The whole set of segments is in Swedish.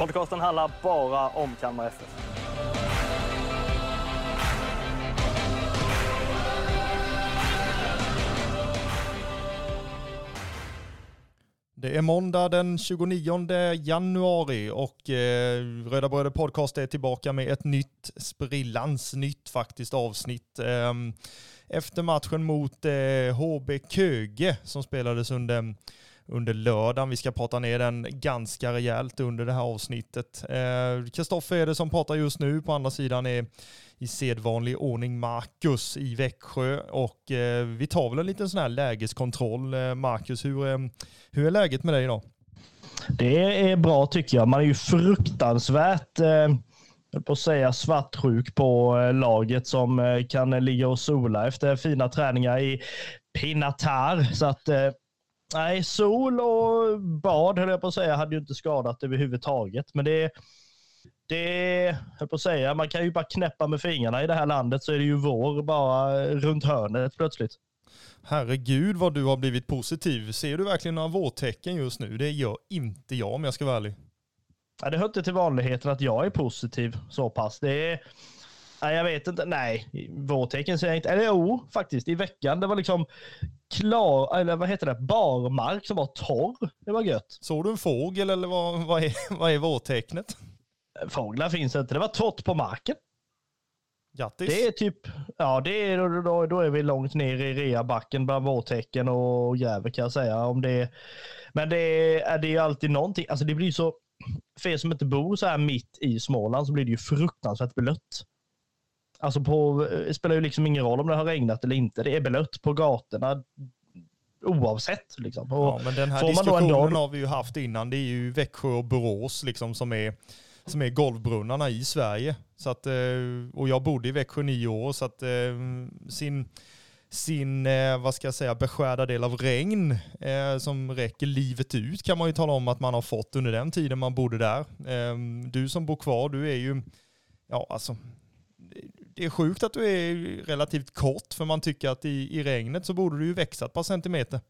Podcasten handlar bara om Kalmar FF. Det är måndag den 29 januari och eh, Röda Bröder Podcast är tillbaka med ett nytt sprillans nytt faktiskt avsnitt. Eh, efter matchen mot eh, HB Köge som spelades under, under lördagen. Vi ska prata ner den ganska rejält under det här avsnittet. Eh, Kristoffer är det som pratar just nu. På andra sidan är i sedvanlig ordning Marcus i Växjö och eh, vi tar väl en liten sån här lägeskontroll. Eh, Marcus, hur, eh, hur är läget med dig idag? Det är bra tycker jag. Man är ju fruktansvärt, eh, på att säga svartsjuk på eh, laget som eh, kan ligga och sola efter fina träningar i Pinatar. Så att eh, nej, sol och bad höll jag på att säga hade ju inte skadat överhuvudtaget. Men det det höll på att säga, man kan ju bara knäppa med fingrarna i det här landet så är det ju vår bara runt hörnet plötsligt. Herregud vad du har blivit positiv. Ser du verkligen några vårtecken just nu? Det gör inte jag om jag ska vara ärlig. Ja, det hör inte till vanligheten att jag är positiv så pass. Det är, nej, jag vet inte. Nej, vårtecken ser jag inte. Eller jo, faktiskt i veckan. Det var liksom klar, eller vad heter det, barmark som var torr. Det var gött. Såg du en fågel eller vad, vad, är, vad är vårtecknet? Fåglar finns inte. Det var torrt på marken. Grattis. Det är typ, ja det är, då, då är vi långt ner i reabacken bland vårtecken och gräver kan jag säga. Om det, men det är, det är alltid någonting, alltså det blir så, för er som inte bor så här mitt i Småland så blir det ju fruktansvärt blött. Alltså på, det spelar ju liksom ingen roll om det har regnat eller inte, det är blött på gatorna oavsett. Liksom. Ja, men den här diskussionen dag... har vi ju haft innan, det är ju Växjö och Borås liksom som är som är golvbrunnarna i Sverige. Så att, eh, och jag bodde i Växjö nio år, så att eh, sin, sin eh, vad ska jag säga, beskärda del av regn som räcker livet ut kan man ju tala om att man har fått under den tiden man bodde där. Du som bor kvar, du är ju, ja alltså, det är sjukt att du är relativt kort för man tycker att i, i regnet så borde du ju växa ett par centimeter.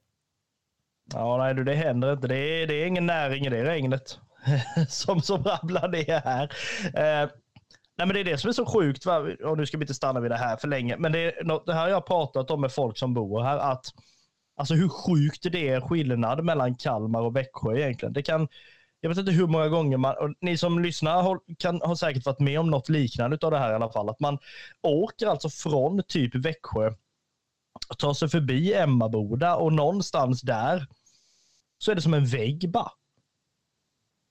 Ja, nej du, det händer inte. Det är, det är ingen näring i det regnet. som, som rabblar ner här. Eh, nej, men det är det som är så sjukt, va? och nu ska vi inte stanna vid det här för länge, men det, är något, det här har jag pratat om med folk som bor här, att alltså hur sjukt det är skillnad mellan Kalmar och Växjö egentligen. Det kan, jag vet inte hur många gånger man, och ni som lyssnar har, kan, har säkert varit med om något liknande av det här i alla fall, att man åker alltså från typ Växjö, tar sig förbi Emmaboda och någonstans där så är det som en vägg bara.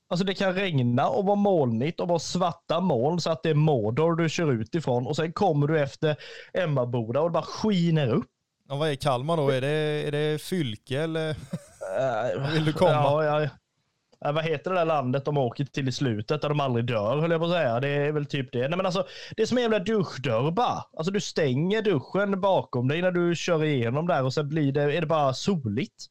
Alltså det kan regna och vara molnigt och vara svarta moln så att det är Mordor du kör ut ifrån och sen kommer du efter Emmaboda och det bara skiner upp. Och vad är Kalmar då? Är det, är det fylke eller uh, vill du komma? Ja, ja, äh, vad heter det där landet de åker till i slutet där de aldrig dör höll jag på att säga. Det är väl typ det. Nej, men alltså, det är som en jävla duschdörr bara. Alltså du stänger duschen bakom dig när du kör igenom där och sen blir det, är det bara soligt.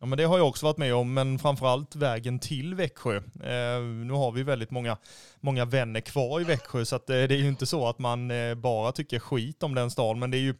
Ja men det har jag också varit med om, men framförallt vägen till Växjö. Eh, nu har vi väldigt många, många vänner kvar i Växjö, så att, eh, det är ju inte så att man eh, bara tycker skit om den stan. men det är ju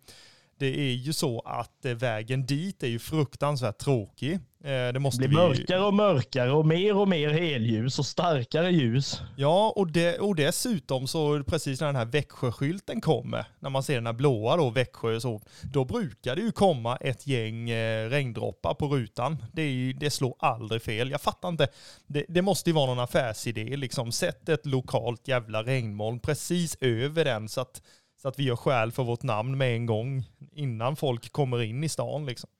det är ju så att eh, vägen dit är ju fruktansvärt tråkig. Eh, det måste det blir vi... mörkare och mörkare och mer och mer helljus och starkare ljus. Ja, och, det, och dessutom så precis när den här Växjöskylten kommer, när man ser den här blåa då, Växjö, så, då brukar det ju komma ett gäng eh, regndroppar på rutan. Det, är det slår aldrig fel. Jag fattar inte. Det, det måste ju vara någon affärsidé, liksom. Sätt ett lokalt jävla regnmoln precis över den så att så att vi gör skäl för vårt namn med en gång innan folk kommer in i stan. Liksom.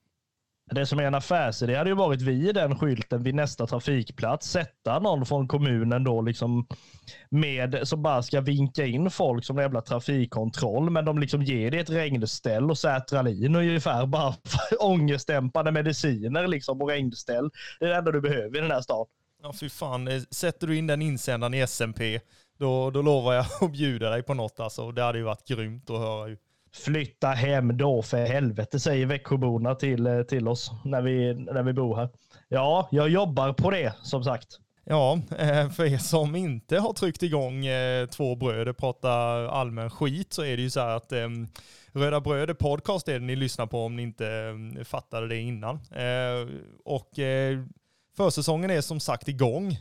Det som är en affärsidé hade ju varit vid den skylten vid nästa trafikplats. Sätta någon från kommunen då liksom med som bara ska vinka in folk som en jävla trafikkontroll. Men de liksom ger dig ett regnställ och Sertralin ungefär. Bara ångestdämpande mediciner liksom och regnställ. Det är det enda du behöver i den här stan. Ja, fy fan. Eh, sätter du in den insändaren i SMP, då, då lovar jag att bjuda dig på något alltså. Det hade ju varit grymt att höra ju. Flytta hem då för helvete, säger Växjöborna till, eh, till oss när vi, när vi bor här. Ja, jag jobbar på det som sagt. Ja, eh, för er som inte har tryckt igång eh, två bröder, pratar allmän skit så är det ju så här att ehm, Röda Bröder podcast är det ni lyssnar på om ni inte ehm, fattade det innan. Och Försäsongen är som sagt igång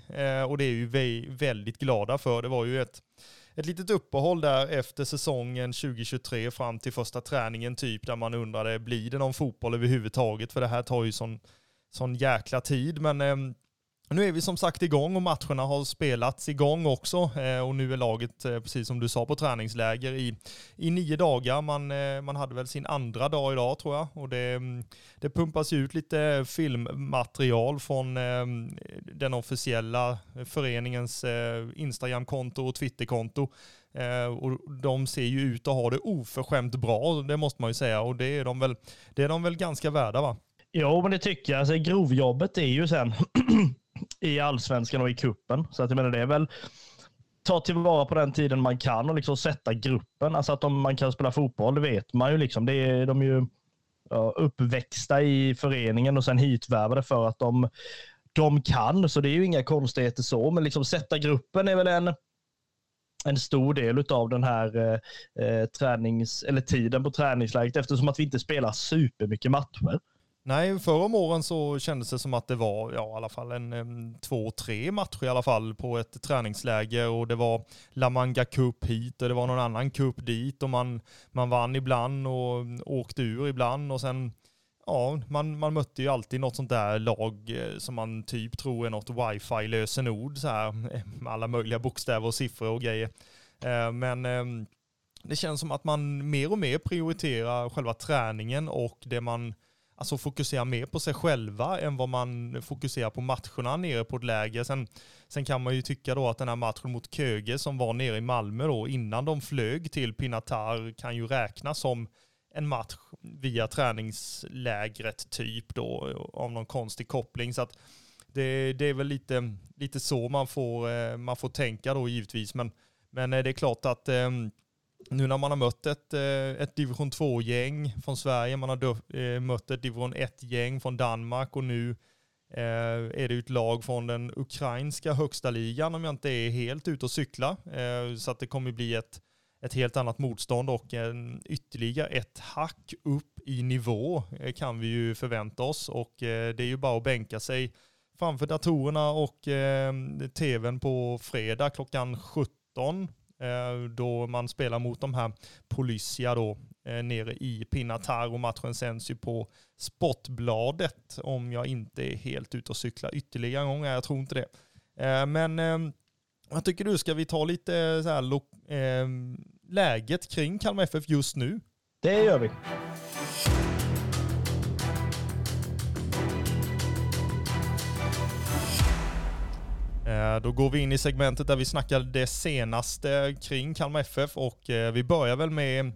och det är ju vi väldigt glada för. Det var ju ett, ett litet uppehåll där efter säsongen 2023 fram till första träningen typ där man undrade blir det någon fotboll överhuvudtaget för det här tar ju sån, sån jäkla tid. Men ehm, men nu är vi som sagt igång och matcherna har spelats igång också eh, och nu är laget, eh, precis som du sa, på träningsläger i, i nio dagar. Man, eh, man hade väl sin andra dag idag tror jag och det, mm, det pumpas ut lite filmmaterial från den officiella föreningens Instagramkonto och Twitterkonto. Och de ser ju ut att ha det oförskämt bra, det måste man ju säga. Och det är de väl, det är de väl ganska värda va? Jo, men det tycker jag. Alltså, grovjobbet är ju sen i allsvenskan och i kuppen. Så att jag menar, det är väl ta tillvara på den tiden man kan och liksom sätta gruppen. Alltså att om man kan spela fotboll, det vet man ju. Liksom. Det är, de är ju ja, uppväxta i föreningen och sen hitvärvade för att de, de kan. Så det är ju inga konstigheter så. Men liksom sätta gruppen är väl en, en stor del av den här eh, eh, tränings, eller tiden på träningsläget eftersom att vi inte spelar supermycket matcher. Nej, förra om åren så kändes det som att det var ja, i alla fall en, en två, tre matcher i alla fall på ett träningsläger och det var La Manga Cup hit och det var någon annan cup dit och man, man vann ibland och åkte ur ibland och sen Ja, man, man mötte ju alltid något sånt där lag eh, som man typ tror är något wifi-lösenord så här med alla möjliga bokstäver och siffror och grejer. Eh, men ehm, det känns som att man mer och mer prioriterar själva träningen och det man alltså fokusera mer på sig själva än vad man fokuserar på matcherna nere på ett läger. Sen, sen kan man ju tycka då att den här matchen mot Köge som var nere i Malmö då innan de flög till Pinatar kan ju räknas som en match via träningslägret typ då av någon konstig koppling. Så att det, det är väl lite, lite så man får, eh, man får tänka då givetvis. Men, men eh, det är klart att ehm, nu när man har mött ett, eh, ett division 2-gäng från Sverige, man har eh, mött ett division 1-gäng från Danmark och nu eh, är det ett lag från den ukrainska högsta ligan om jag inte är helt ute och cykla. Så att det kommer bli ett, ett helt annat motstånd och en, ytterligare ett hack upp i nivå kan vi ju förvänta oss och det är ju bara att bänka sig framför datorerna och tvn på fredag klockan 17 Eh, då man spelar mot de här Polyssia då eh, nere i Pinatar och matchen sänds ju på Sportbladet om jag inte är helt ute och cyklar ytterligare en gång. Jag tror inte det. Eh, men vad tycker du, ska vi ta lite så här läget kring Kalmar FF just nu? Det gör vi. Eh, då går vi in i segmentet där vi snackar det senaste kring Kalmar FF och eh, vi börjar väl med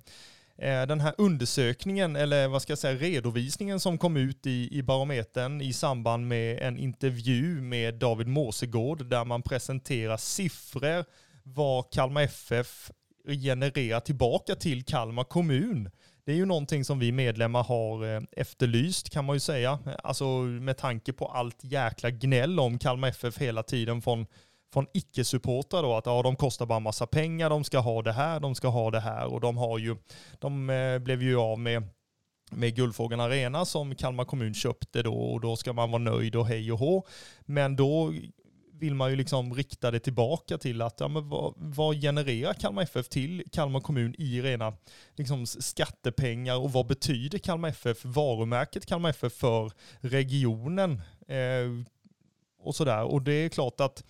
eh, den här undersökningen, eller vad ska jag säga, redovisningen som kom ut i, i Barometern i samband med en intervju med David Måsegård där man presenterar siffror vad Kalmar FF genererar tillbaka till Kalmar kommun det är ju någonting som vi medlemmar har eh, efterlyst kan man ju säga. Alltså med tanke på allt jäkla gnäll om Kalmar FF hela tiden från, från icke-supportrar då, att ja, de kostar bara massa pengar, de ska ha det här, de ska ha det här och de har ju, de eh, blev ju av med med Guldfågeln Arena som Kalmar kommun köpte då och då ska man vara nöjd och hej och hå. Men då vill man ju liksom rikta det tillbaka till att ja, men vad, vad genererar Kalmar FF till Kalmar kommun i rena liksom, skattepengar och vad betyder Kalmar FF, varumärket Kalmar FF för regionen eh, och sådär. Och det är klart att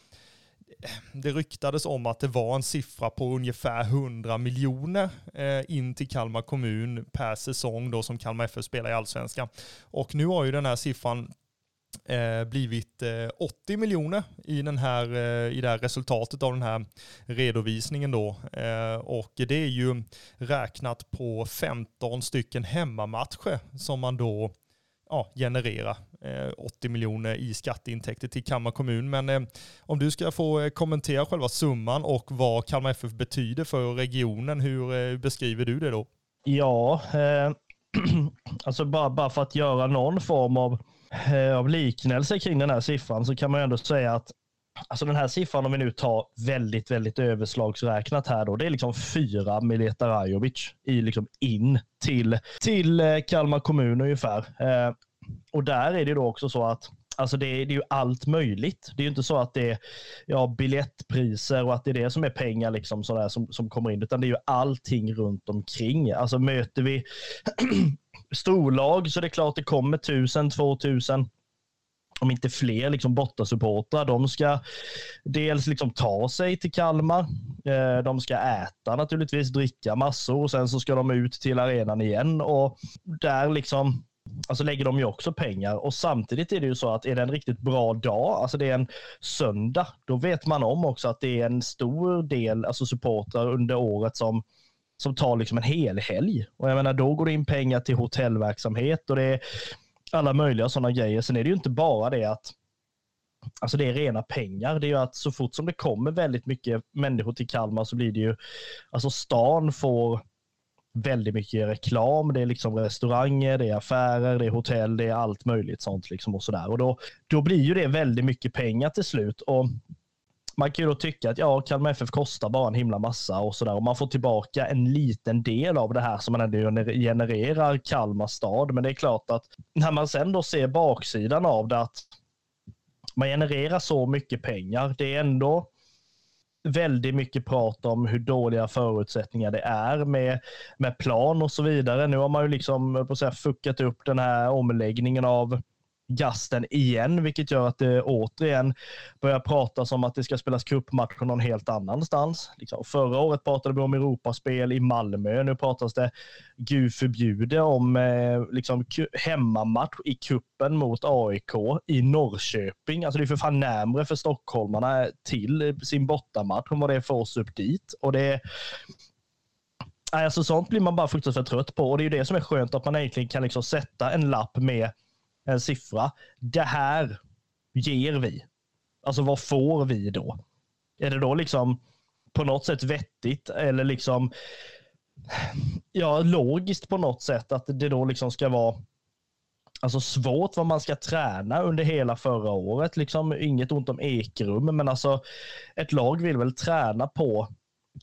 eh, det ryktades om att det var en siffra på ungefär 100 miljoner eh, in till Kalmar kommun per säsong då som Kalmar FF spelar i allsvenskan. Och nu har ju den här siffran eh, blivit eh, 80 miljoner i, den här, eh, i det här resultatet av den här redovisningen då. Eh, och det är ju räknat på 15 stycken hemmamatcher som man då ja, genererar. Eh, 80 miljoner i skatteintäkter till Kalmar kommun. Men eh, om du ska få kommentera själva summan och vad Kalmar FF betyder för regionen, hur beskriver du det då? Ja, eh, alltså bara, bara för att göra någon form av, Eh, av liknelse kring den här siffran så kan man ändå säga att Alltså den här siffran, om vi nu tar väldigt, väldigt överslagsräknat här då, det är liksom fyra Mileta Rajovic i liksom in till, till eh, Kalmar kommun ungefär. Eh, och där är det då också så att Alltså det, är, det är ju allt möjligt. Det är ju inte så att det är ja, biljettpriser och att det är det som är pengar liksom sådär som, som kommer in, utan det är ju allting runt omkring. Alltså möter vi storlag så det är klart det kommer tusen, två tusen om inte fler liksom bortasupportrar. De ska dels liksom ta sig till Kalmar. Eh, de ska äta naturligtvis, dricka massor och sen så ska de ut till arenan igen och där liksom Alltså lägger de ju också pengar och samtidigt är det ju så att är det en riktigt bra dag, alltså det är en söndag, då vet man om också att det är en stor del, alltså supportrar under året som som tar liksom en hel helg. Och jag menar, då går det in pengar till hotellverksamhet och det är alla möjliga sådana grejer. Sen är det ju inte bara det att Alltså det är rena pengar. Det är ju att så fort som det kommer väldigt mycket människor till Kalmar så blir det ju, alltså stan får väldigt mycket reklam. Det är liksom restauranger, det är affärer, det är hotell, det är allt möjligt sånt liksom och sådär. Och då, då blir ju det väldigt mycket pengar till slut. Och man kan ju då tycka att ja, Kalmar FF kostar bara en himla massa och sådär och man får tillbaka en liten del av det här som man ändå genererar Kalmar stad. Men det är klart att när man sen då ser baksidan av det att man genererar så mycket pengar, det är ändå väldigt mycket prat om hur dåliga förutsättningar det är med, med plan och så vidare. Nu har man ju liksom på så här, fuckat upp den här omläggningen av gasten igen, vilket gör att det återigen börjar pratas om att det ska spelas cupmatcher någon helt annanstans. Liksom, förra året pratade vi om Europaspel i Malmö. Nu pratas det, gud förbjude, om eh, liksom, hemmamatch i kuppen mot AIK i Norrköping. Alltså det är för fan närmre för stockholmarna till sin bortamatch än vad det är för oss upp dit. Och det Alltså sånt blir man bara fruktansvärt trött på och det är ju det som är skönt att man egentligen kan liksom sätta en lapp med en siffra. Det här ger vi. Alltså vad får vi då? Är det då liksom på något sätt vettigt eller liksom ja, logiskt på något sätt att det då liksom ska vara alltså svårt vad man ska träna under hela förra året. Liksom inget ont om Ekrum, men alltså ett lag vill väl träna på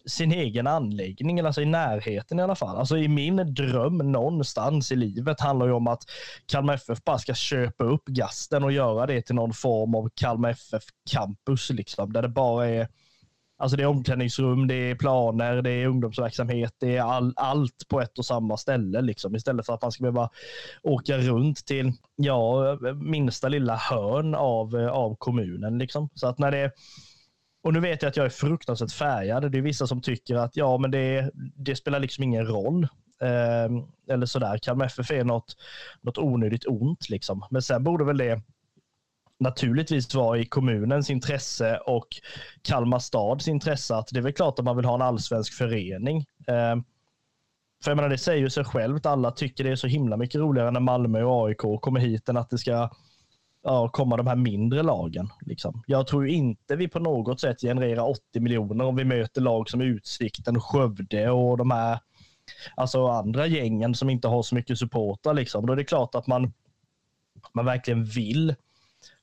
sin egen anläggning, alltså i närheten i alla fall. Alltså i min dröm någonstans i livet handlar ju om att Kalmar FF bara ska köpa upp gasten och göra det till någon form av Kalmar FF campus, liksom, där det bara är Alltså det är omklädningsrum, det är planer, det är ungdomsverksamhet, det är all, allt på ett och samma ställe. Liksom, istället för att man ska behöva åka runt till ja, minsta lilla hörn av, av kommunen. Liksom. Så att när det och nu vet jag att jag är fruktansvärt färgad. Det är vissa som tycker att ja, men det, det spelar liksom ingen roll. Eh, eller sådär. Kalmar FF är något, något onödigt ont liksom. Men sen borde väl det naturligtvis vara i kommunens intresse och Kalmar stads intresse att det är väl klart att man vill ha en allsvensk förening. Eh, för jag menar, det säger ju sig självt. Alla tycker det är så himla mycket roligare när Malmö och AIK kommer hit än att det ska ja, komma de här mindre lagen. Liksom. Jag tror inte vi på något sätt genererar 80 miljoner om vi möter lag som Utsikten, Skövde och de här alltså andra gängen som inte har så mycket supportrar. Liksom. Då är det klart att man, man verkligen vill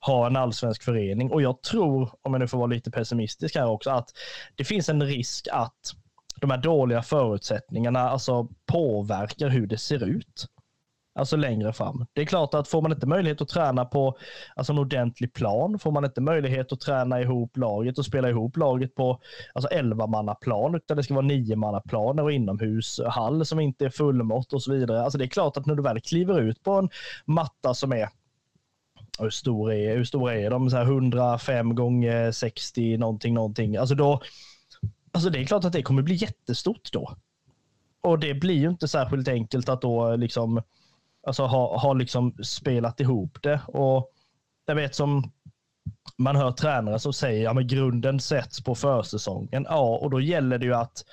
ha en allsvensk förening. Och jag tror, om jag nu får vara lite pessimistisk här också, att det finns en risk att de här dåliga förutsättningarna alltså påverkar hur det ser ut. Alltså längre fram. Det är klart att får man inte möjlighet att träna på alltså en ordentlig plan, får man inte möjlighet att träna ihop laget och spela ihop laget på alltså 11 plan utan det ska vara 9 planer och inomhushall som inte är fullmått och så vidare. Alltså det är klart att när du väl kliver ut på en matta som är hur stor är, hur stora är de? Så här 105 gånger 60 någonting, någonting. Alltså då, alltså det är klart att det kommer bli jättestort då. Och det blir ju inte särskilt enkelt att då liksom alltså, har, har liksom spelat ihop det. Och jag vet som man hör tränare som säger att ja, grunden sätts på försäsongen. Ja, och då gäller det ju att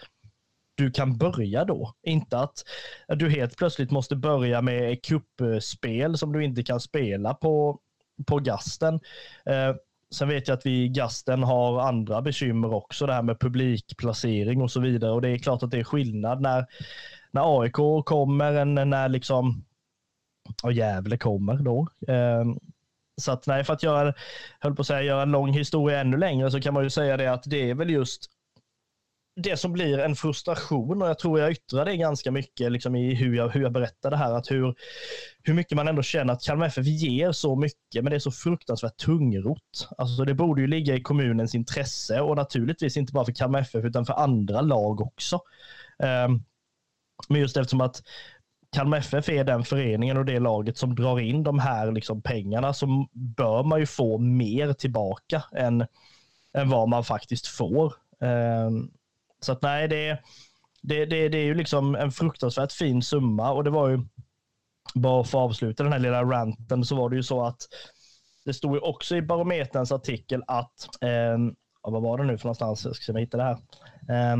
du kan börja då. Inte att du helt plötsligt måste börja med kuppspel som du inte kan spela på, på gasten. Eh, sen vet jag att vi i gasten har andra bekymmer också, det här med publikplacering och så vidare. Och det är klart att det är skillnad när, när AIK kommer än när liksom och Gävle kommer då. Eh, så att nej, för att göra, höll på att säga, göra en lång historia ännu längre så kan man ju säga det att det är väl just det som blir en frustration och jag tror jag yttrar det ganska mycket liksom i hur jag, hur jag berättar det här. Att hur, hur mycket man ändå känner att Kalmar FF ger så mycket, men det är så fruktansvärt tungrot. Alltså det borde ju ligga i kommunens intresse och naturligtvis inte bara för Kalmar FF utan för andra lag också. Um, men just eftersom att Kalmar FF är den föreningen och det laget som drar in de här liksom pengarna så bör man ju få mer tillbaka än, än vad man faktiskt får. Ehm, så att nej, det, det, det, det är ju liksom en fruktansvärt fin summa och det var ju, bara för att avsluta den här lilla ranten, så var det ju så att det stod ju också i Barometerns artikel att, eh, vad var det nu för någonstans, jag ska se om jag hittar det här. Eh,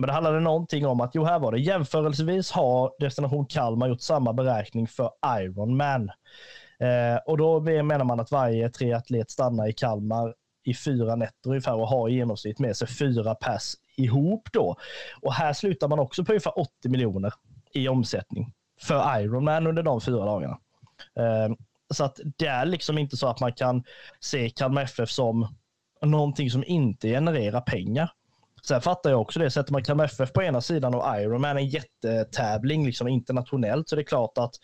men det handlade någonting om att, jo här var det, jämförelsevis har Destination Kalmar gjort samma beräkning för Ironman. Eh, och då menar man att varje triatlet stannar i Kalmar i fyra nätter ungefär och har i genomsnitt med sig fyra pass ihop då. Och här slutar man också på ungefär 80 miljoner i omsättning för Ironman under de fyra dagarna. Eh, så att det är liksom inte så att man kan se Kalmar FF som någonting som inte genererar pengar. Sen fattar jag också det, sätter man Kalmar FF på ena sidan och Ironman en jättetävling liksom internationellt så det är klart att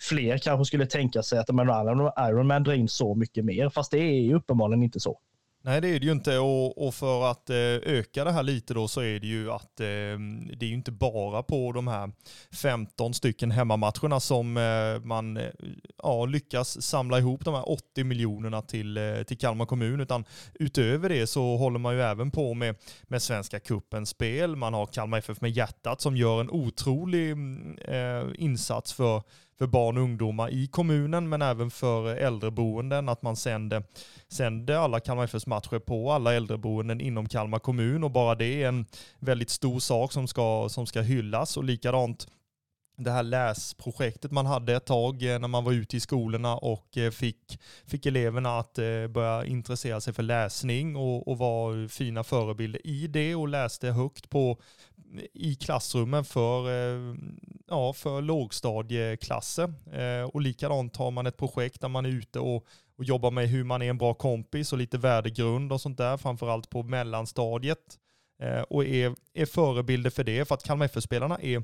fler kanske skulle tänka sig att Ironman drar in så mycket mer, fast det är ju uppenbarligen inte så. Nej det är det ju inte och, och för att eh, öka det här lite då så är det ju att eh, det är ju inte bara på de här 15 stycken hemmamatcherna som eh, man ja, lyckas samla ihop de här 80 miljonerna till, till Kalmar kommun utan utöver det så håller man ju även på med, med Svenska Cupens spel. Man har Kalmar FF med hjärtat som gör en otrolig mm, eh, insats för för barn och ungdomar i kommunen men även för äldreboenden att man sänder, sänder alla Kalmar FFs matcher på alla äldreboenden inom Kalmar kommun. Och bara det är en väldigt stor sak som ska, som ska hyllas. Och likadant det här läsprojektet man hade ett tag eh, när man var ute i skolorna och eh, fick, fick eleverna att eh, börja intressera sig för läsning och, och var fina förebilder i det. Och läste högt på, i klassrummen för, eh, ja, för lågstadieklasser. Eh, och likadant har man ett projekt där man är ute och, och jobbar med hur man är en bra kompis och lite värdegrund och sånt där, framförallt på mellanstadiet. Eh, och är, är förebilder för det, för att Kalmar FF-spelarna är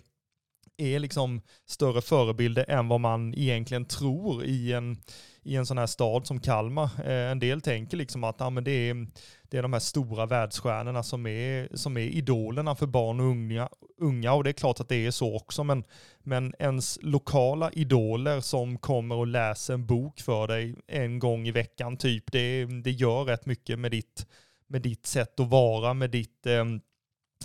är liksom större förebilder än vad man egentligen tror i en, i en sån här stad som Kalmar. Eh, en del tänker liksom att ah, men det, är, det är de här stora världsstjärnorna som är, som är idolerna för barn och unga, unga och det är klart att det är så också men, men ens lokala idoler som kommer och läser en bok för dig en gång i veckan typ, det, det gör rätt mycket med ditt, med ditt sätt att vara, med ditt eh,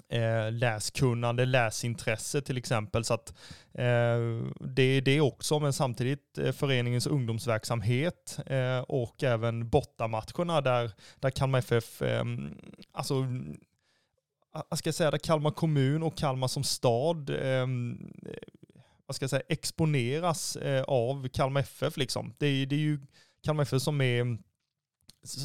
eh, läskunnande, läsintresse till exempel. Så att, eh, det är det också, men samtidigt eh, föreningens ungdomsverksamhet eh, och även bortamatcherna där, där Kalmar FF, eh, alltså ah, jag ska säga där Kalmar kommun och Kalmar som stad ehm, eh, vad ska jag säga, exponeras eh, av Kalmar FF. Liksom. Det, är, det är ju Kalmar FF som är,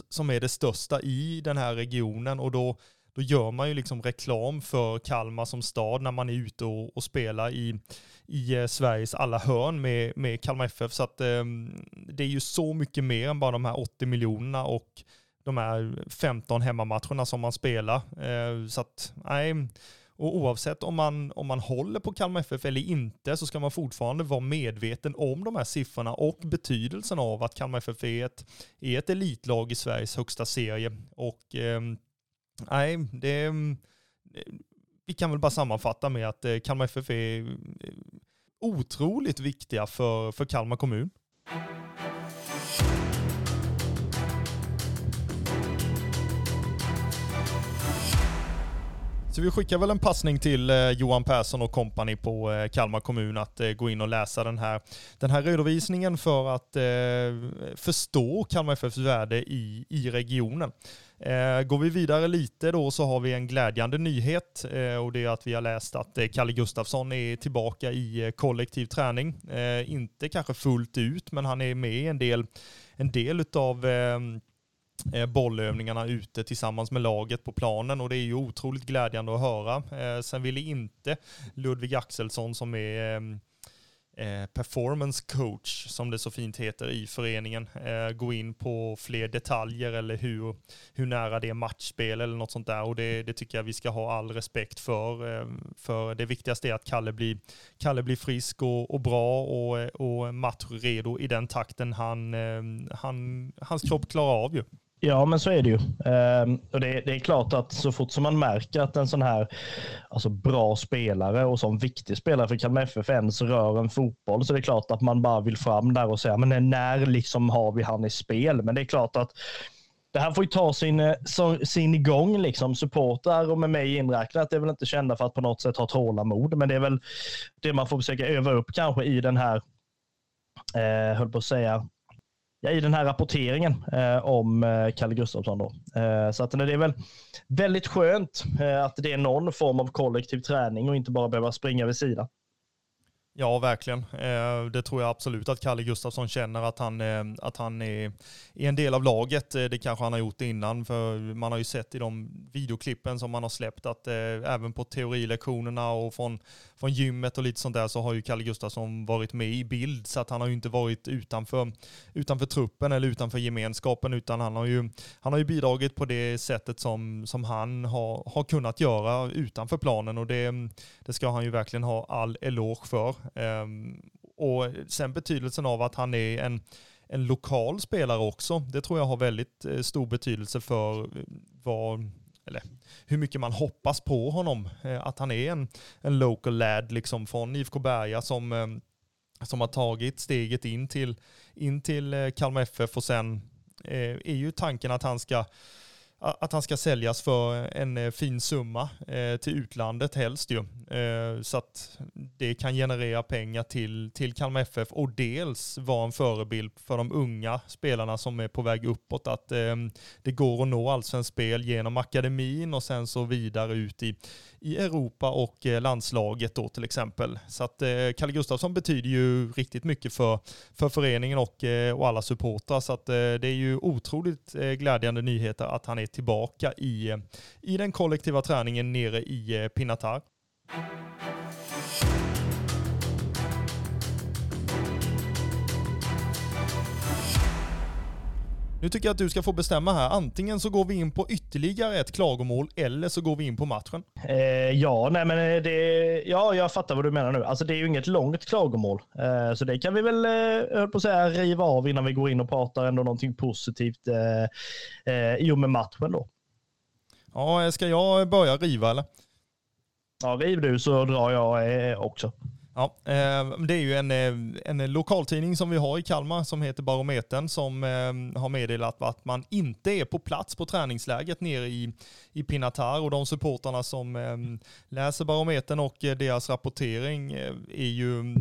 som är det största i den här regionen och då då gör man ju liksom reklam för Kalmar som stad när man är ute och, och spelar i, i eh, Sveriges alla hörn med, med Kalmar FF. Så att eh, det är ju så mycket mer än bara de här 80 miljonerna och de här 15 hemmamatcherna som man spelar. Eh, så att, nej. Och oavsett om man, om man håller på Kalmar FF eller inte så ska man fortfarande vara medveten om de här siffrorna och betydelsen av att Kalmar FF är ett, är ett elitlag i Sveriges högsta serie. Och eh, Nej, det, mm, vi kan väl bara sammanfatta med att eh, Kalmar FF är eh, otroligt viktiga för, för Kalmar kommun. Så vi skickar väl en passning till eh, Johan Persson och kompani på Kalmar kommun att gå in och läsa den här, den här redovisningen för att förstå Kalmar FFs värde i, i regionen. Eh, går vi vidare lite då så har vi en glädjande nyhet eh, och det är att vi har läst att eh, Kalle Gustafsson är tillbaka i kollektiv träning. inte kanske fullt ut, men han är med i en del, en del av ehm, bollövningarna ute tillsammans med laget på planen och det är ju otroligt glädjande att höra. Sen ville inte Ludvig Axelsson som är ehm, Eh, performance coach, som det så fint heter i föreningen, eh, gå in på fler detaljer eller hur, hur nära det är matchspel eller något sånt där. Och det, det tycker jag vi ska ha all respekt för. Eh, för det viktigaste är att Kalle blir, Kalle blir frisk och, och bra och, och matchredo i den takten han, han, hans kropp klarar av ju. Ja, men så är det ju. Ehm, och det, det, är klart att så fort som man märker att en sån här alltså bra spelare och som viktig spelare för Kalmar FF ens rör en fotboll så det är klart att man bara vill fram där och säga men när liksom har vi han i spel? Men det är klart att det här får ju ta sin, eh, sin gång, liksom. supportrar och med mig inräknat är väl inte kända för att på något sätt ha tålamod, men det är väl det man får försöka öva upp kanske i den här, eh, höll på att säga, ja, i den här rapporteringen eh, om eh, Kalle Gustafsson. Då. Eh, så att det är väl väldigt skönt eh, att det är någon form av kollektiv träning och inte bara behöva springa vid sidan. Ja, verkligen. Eh, det tror jag absolut att Kalle Gustafsson känner att han, eh, att han är en del av laget. Eh, det kanske han har gjort innan, för man har ju sett i de videoklippen som man har släppt att även på teorilektionerna och från, från gymmet och lite sånt där så har ju Kalle Gustafsson varit med i bild. Så att han har ju inte varit utanför, utanför truppen eller utanför gemenskapen, utan han har ju, han har ju bidragit på det sättet som, som han har, har kunnat göra utanför planen och det, det ska han ju verkligen ha all eloge för. Ehm, och sen betydelsen av att han är en, en lokal spelare också. Det tror jag har väldigt eh, stor betydelse för eh, vad, eller hur mycket man hoppas på honom. Eh, att han är en, en local lad liksom från IFK Berga som, som har tagit steget in till, in till Kalmar FF och sen är ju tanken att han ska att han ska säljas för en eh, fin summa eh, till utlandet helst ju. Eh, så att det kan generera pengar till, till Kalmar FF och dels vara en förebild för de unga spelarna som är på väg uppåt. Att eh, det går att nå allsvenskt spel genom akademin och sen så vidare ut i, i Europa och eh, landslaget då till exempel. Så att eh, Kalle Gustafsson betyder ju riktigt mycket för, för föreningen och, eh, och alla supportrar. Så att det är ju otroligt glädjande nyheter att han är tillbaka i, i den kollektiva träningen nere i Pinatar. Nu tycker jag att du ska få bestämma här. Antingen så går vi in på ytterligare ett klagomål eller så går vi in på matchen. Eh, ja, nej men eh, det, ja, jag fattar vad du menar nu. Alltså det är ju inget långt klagomål, eh, så det kan vi väl, eh, på att säga, riva av innan vi går in och pratar ändå någonting positivt eh, eh, i och med matchen då. Ja, ska jag börja riva eller? Ja, riv du så drar jag eh, också. Ja, eh, det är ju en, eh, en lokaltidning som vi har i Kalmar som heter Barometern som eh, har meddelat att man inte är på plats på träningsläget nere i, i Pinatar. Och de supportarna som läser Barometern och deras rapportering är ju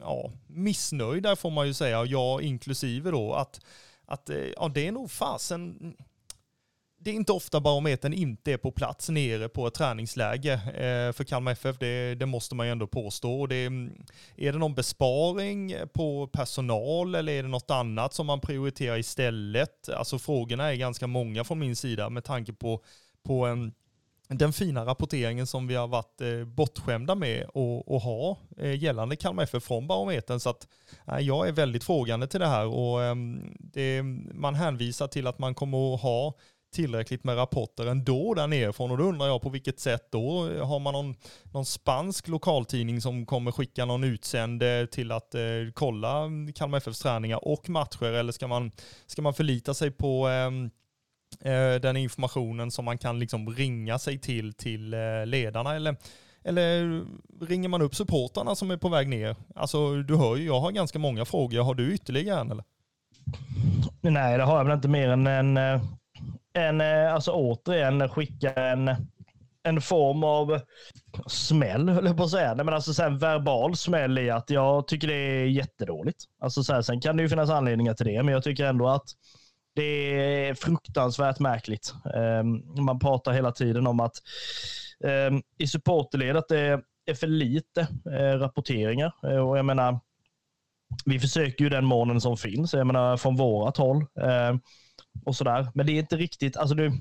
ja, missnöjda får man ju säga, jag inklusive då, att, att ja, det är nog fasen det är inte ofta barometern inte är på plats nere på ett träningsläge eh, för Kalmar FF. Det, det, måste man ju ändå påstå. Det, är det någon besparing på personal eller är det något annat som man prioriterar istället? Alltså frågorna är ganska många från min sida med tanke på, på en den fina rapporteringen som vi har varit eh, bortskämda med att ha eh, gällande Kalmar FF från barometern. Så att eh, jag är väldigt frågande till det här och eh, det, man hänvisar till att man kommer att ha tillräckligt med rapporter ändå där nerifrån och då undrar jag på vilket sätt då? Har man någon, någon spansk lokaltidning som kommer skicka någon utsänd till att eh, kolla Kalmar FFs träningar och matcher eller ska man, ska man förlita sig på ehm, eh, den informationen som man kan liksom ringa sig till till eh, ledarna eller eller ringer man upp supportarna som är på väg ner? Alltså du hör ju, jag har ganska många frågor. Har du ytterligare en eller? Nej, det har jag väl inte mer än en eh, en, eh, alltså återigen skicka en, en form av smäll, höll jag på att säga. Nej, men alltså så en verbal smäll i att jag tycker det är jättedåligt. Alltså så här, sen kan det ju finnas anledningar till det, men jag tycker ändå att det är fruktansvärt märkligt. Um, man pratar hela tiden om att um, i supporterledet det är för lite uh, rapporteringar. Uh, och jag menar, vi försöker ju den månen som finns, jag menar från vårat håll. Uh, och sådär. Men det är inte riktigt, alltså du,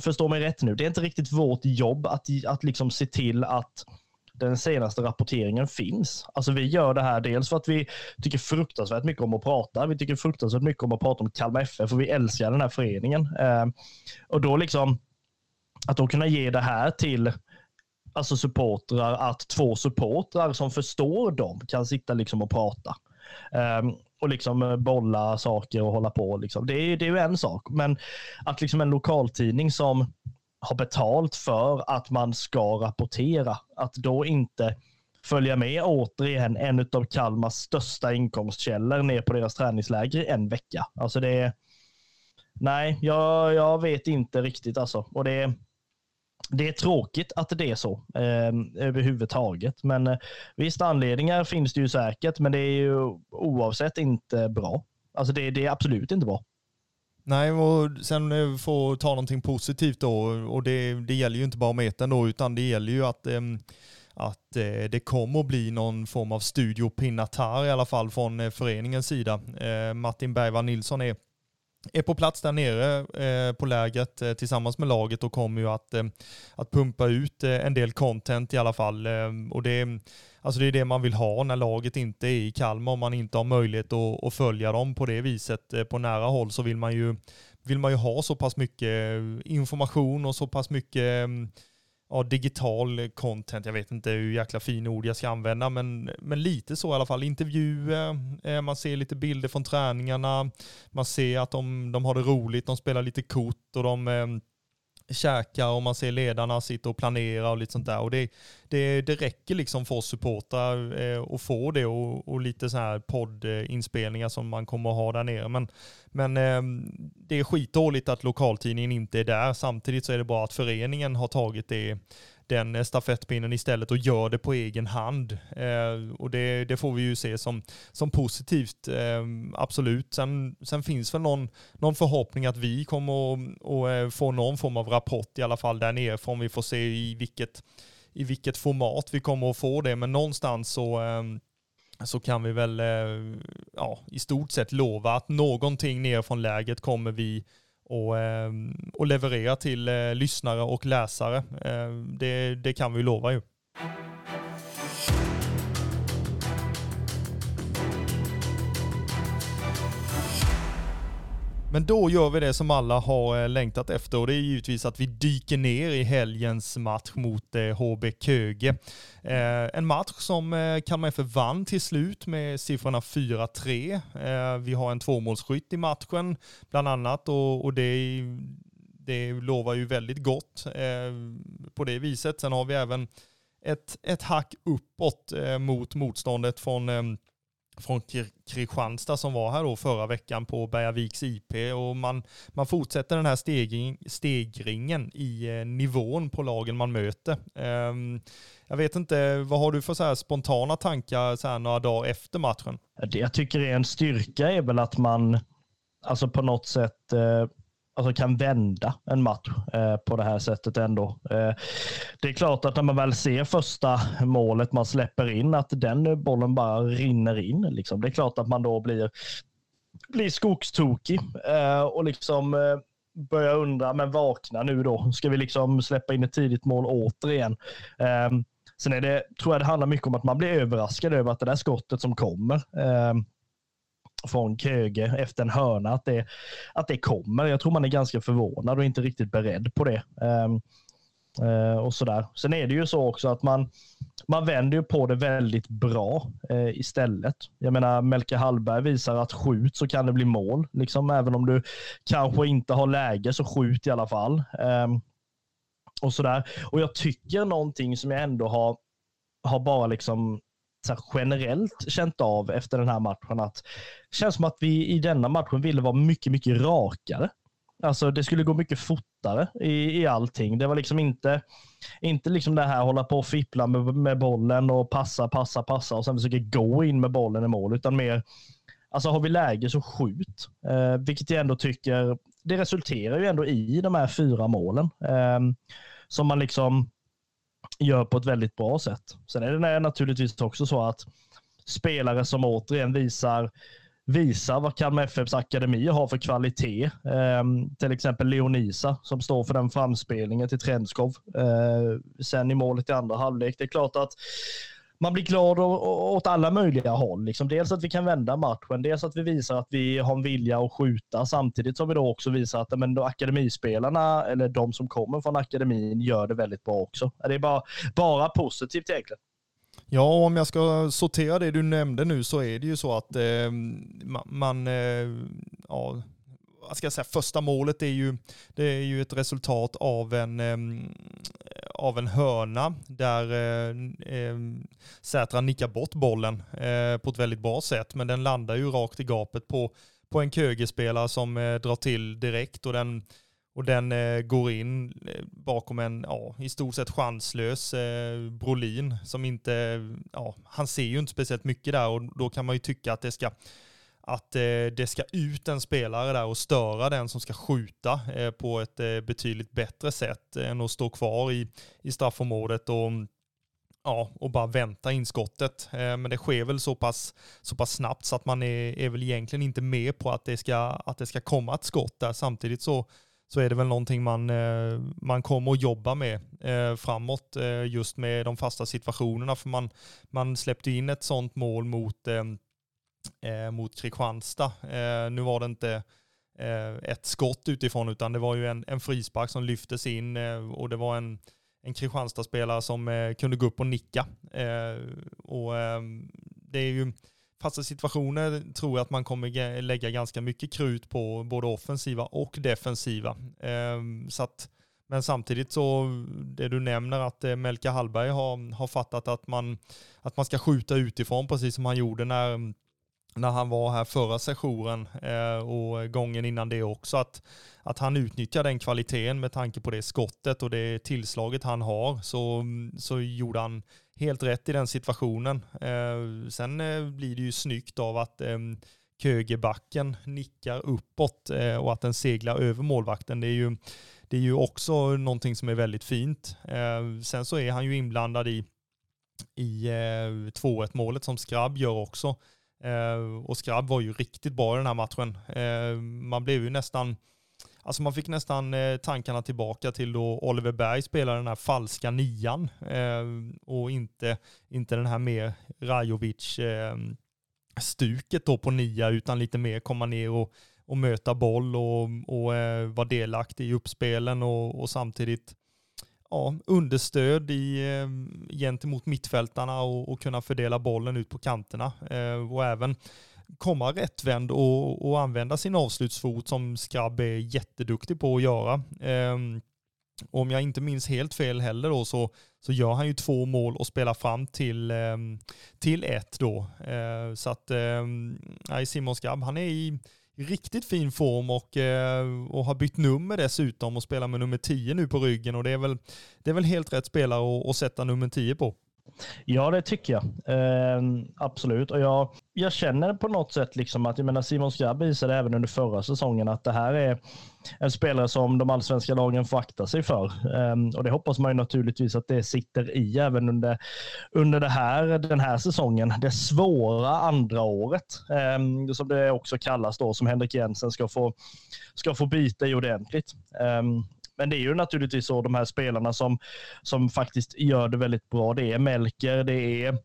förstå mig rätt nu, det är inte riktigt vårt jobb att, att liksom se till att den senaste rapporteringen finns. Alltså vi gör det här dels för att vi tycker fruktansvärt mycket om att prata. Vi tycker fruktansvärt mycket om att prata om Kalmar FF och vi älskar den här föreningen. Eh, och då liksom att då kunna ge det här till alltså supportrar, att två supportrar som förstår dem kan sitta liksom och prata. Um, och liksom eh, bolla saker och hålla på. Liksom. Det, är, det är ju en sak, men att liksom en lokaltidning som har betalt för att man ska rapportera, att då inte följa med återigen en av Kalmars största inkomstkällor ner på deras träningsläger i en vecka. Alltså det är, nej, jag, jag vet inte riktigt alltså. Och det, det är tråkigt att det är så eh, överhuvudtaget. Men eh, visst, anledningar finns det ju säkert, men det är ju oavsett inte bra. Alltså det, det är absolut inte bra. Nej, och sen eh, få ta någonting positivt då, och det, det gäller ju inte bara metern då, utan det gäller ju att, ehm, att eh, det kommer att bli någon form av studio Pinatar i alla fall från eh, föreningens sida. Martin Bergvall Nilsson är är på plats där nere eh, på lägret eh, tillsammans med laget och kommer ju att, eh, att pumpa ut eh, en del content i alla fall. Eh, och det, alltså det är det man vill ha när laget inte är i Kalmar. Om man inte har möjlighet att, att följa dem på det viset eh, på nära håll så vill man ju, vill man ju ha så pass mycket information och så pass mycket mm, ja, digital content. Jag vet inte hur jäkla fin ord jag ska använda, men, men lite så i alla fall. Intervjuer, eh, man ser lite bilder från träningarna, man ser att de, de har det roligt, de spelar lite kort och de eh, käkar och man ser ledarna sitta och planera och lite sånt där. Och det, det, det räcker liksom för oss supportrar eh, att få det och, och lite så här poddinspelningar som man kommer att ha där nere. Men, men eh, det är skitdåligt att lokaltidningen inte är där. Samtidigt så är det bra att föreningen har tagit det den eh, stafettpinnen istället och gör det på egen hand. Eh, och det, det, får vi ju se som, som positivt, eh, absolut. Sen, sen finns väl någon, någon förhoppning att vi kommer att, eh, få någon form av rapport i alla fall där nerifrån. Vi får se i vilket, i vilket format vi kommer att få det, men någonstans så eh, så kan vi väl eh, ja, i stort sett lova att någonting ner från läget kommer vi och, ehm, och leverera till eh, lyssnare och läsare. Ehm, det, det kan vi lova ju. Men då gör vi det som alla har eh, längtat efter och det är givetvis att vi dyker ner i helgens match mot eh, HB Köge. Eh, en match som Kalmar FF vann till slut med siffrorna 4-3. Vi har en tvåmålsskytt i matchen bland annat och det, det lovar ju väldigt gott på det viset. Sen har vi även ett, ett hack uppåt mot motståndet från från Kristianstad som var här då förra veckan på Bergaviks IP och man, man fortsätter den här stegring, stegringen i eh, nivån på lagen man möter. Um, jag vet inte, vad har du för så spontana tankar så här några dagar efter matchen? Det jag tycker är en styrka är väl att man alltså på något sätt eh alltså kan vända en match eh, på det här sättet ändå. Eh, det är klart att när man väl ser första målet man släpper in, att den bollen bara rinner in. Liksom. Det är klart att man då blir, blir skogstokig eh, och liksom eh, börjar undra, men vakna nu då. Ska vi liksom släppa in ett tidigt mål återigen? Eh, sen är det, tror jag det handlar mycket om att man blir överraskad över att det där skottet som kommer eh, från Köge efter en hörna, att det, att det kommer. Jag tror man är ganska förvånad och inte riktigt beredd på det. Um, uh, och sådär. Sen är det ju så också att man, man vänder ju på det väldigt bra uh, istället. Jag menar, Melke Hallberg visar att skjut så kan det bli mål. Liksom, även om du kanske inte har läge så skjut i alla fall. Um, och sådär. Och jag tycker någonting som jag ändå har, har bara liksom så generellt känt av efter den här matchen att det känns som att vi i denna matchen ville vara mycket, mycket rakare. Alltså det skulle gå mycket fortare i, i allting. Det var liksom inte, inte liksom det här hålla på och fippla med, med bollen och passa, passa, passa och sen försöka gå in med bollen i mål, utan mer Alltså har vi läge så skjut. Eh, vilket jag ändå tycker, det resulterar ju ändå i de här fyra målen. Eh, som man liksom gör på ett väldigt bra sätt. Sen är det naturligtvis också så att spelare som återigen visar visar vad Kalmar FFs akademi har för kvalitet. Eh, till exempel Leonisa som står för den framspelningen till Trenskov. eh, sen i målet i andra halvlek. Det är klart att man blir glad åt alla möjliga håll. Liksom dels att vi kan vända matchen, dels att vi visar att vi har en vilja att skjuta, samtidigt som vi då också visar att men, då akademispelarna, eller de som kommer från akademin, gör det väldigt bra också. Det är bara, bara positivt egentligen. Ja, om jag ska sortera det du nämnde nu så är det ju så att eh, man, eh, ja, vad ska jag säga, första målet är ju, det är ju ett resultat av en, eh, av en hörna där eh, eh, Sätra nickar bort bollen eh, på ett väldigt bra sätt, men den landar ju rakt i gapet på, på en Köge-spelare som eh, drar till direkt och den och den eh, går in eh, bakom en, ja, i stort sett chanslös eh, Brolin som inte, ja, han ser ju inte speciellt mycket där och då kan man ju tycka att det ska, att eh, det ska ut en spelare där och störa den som ska skjuta eh, på ett eh, betydligt bättre sätt än att stå kvar i, i straffområdet och ja, och bara vänta in skottet. Eh, men det sker väl så pass, så pass snabbt så att man är, är väl egentligen inte med på att det ska, att det ska komma ett skott där. Samtidigt så så är det väl någonting man, eh, man kommer att jobba med eh, framåt eh, just med de fasta situationerna. För man, man släppte in ett sånt mål mot, eh, Eh, mot Kristianstad. Eh, nu var det inte eh, ett skott utifrån utan det var ju en, en frispark som lyftes in och det var en, en Kristianstad-spelare som kunde gå upp och nicka. Och ehm, det är ju fasta situationer tror jag att man kommer lägga ganska mycket krut på både offensiva och defensiva. Ehm, så att, men samtidigt så, det du nämner att eh, Melka Hallberg har, har fattat att man, att man ska skjuta utifrån precis som han gjorde när, när han var här förra sessionen eh, och gången innan det också. Att, att han utnyttjar den kvaliteten med tanke på det skottet och det tillslaget han har så, så gjorde han helt rätt i den situationen. Eh, sen eh, blir det ju snyggt av att Kögebacken nickar uppåt och att den seglar över målvakten. Det är ju, det är ju också någonting som är väldigt fint. Sen så är han ju inblandad i, i 2-1 målet som Skrabb gör också. Eh, och Skrabb var ju riktigt bra i den här matchen. Eh, man blev ju nästan Alltså man fick nästan eh, tankarna tillbaka till då Oliver Berg spelade den här falska nian eh, och inte, inte den här mer Rajovic eh, stuket då på nia utan lite mer komma ner och, och möta boll och, och eh, vara delaktig i uppspelen och, och samtidigt ja, understöd i, eh, gentemot mittfältarna och, och kunna fördela bollen ut på kanterna. Eh, och även komma rättvänd och, och använda sin avslutsfot som Skrabb är jätteduktig på att göra. Ehm, om jag inte minns helt fel heller då så, så gör han ju två mål och spelar fram till, ehm, till ett då. Eh, så att um, Simon Skrabb, han är i riktigt fin form och, eh, och har bytt nummer dessutom och spelar med nummer 10 nu på ryggen och det är väl, det är väl helt rätt spelare att, att sätta nummer 10 på. Ja, det tycker jag. Eh, absolut. Och jag, jag känner på något sätt liksom att jag menar Simon Skrabb visade även under förra säsongen att det här är en spelare som de allsvenska lagen får akta sig för. Eh, och det hoppas man ju naturligtvis att det sitter i även under, under det här, den här säsongen. Det svåra andra året, eh, som det också kallas då, som Henrik Jensen ska få, ska få bita i ordentligt. Ehm, men det är ju naturligtvis så de här spelarna som, som faktiskt gör det väldigt bra. Det är Melker, det är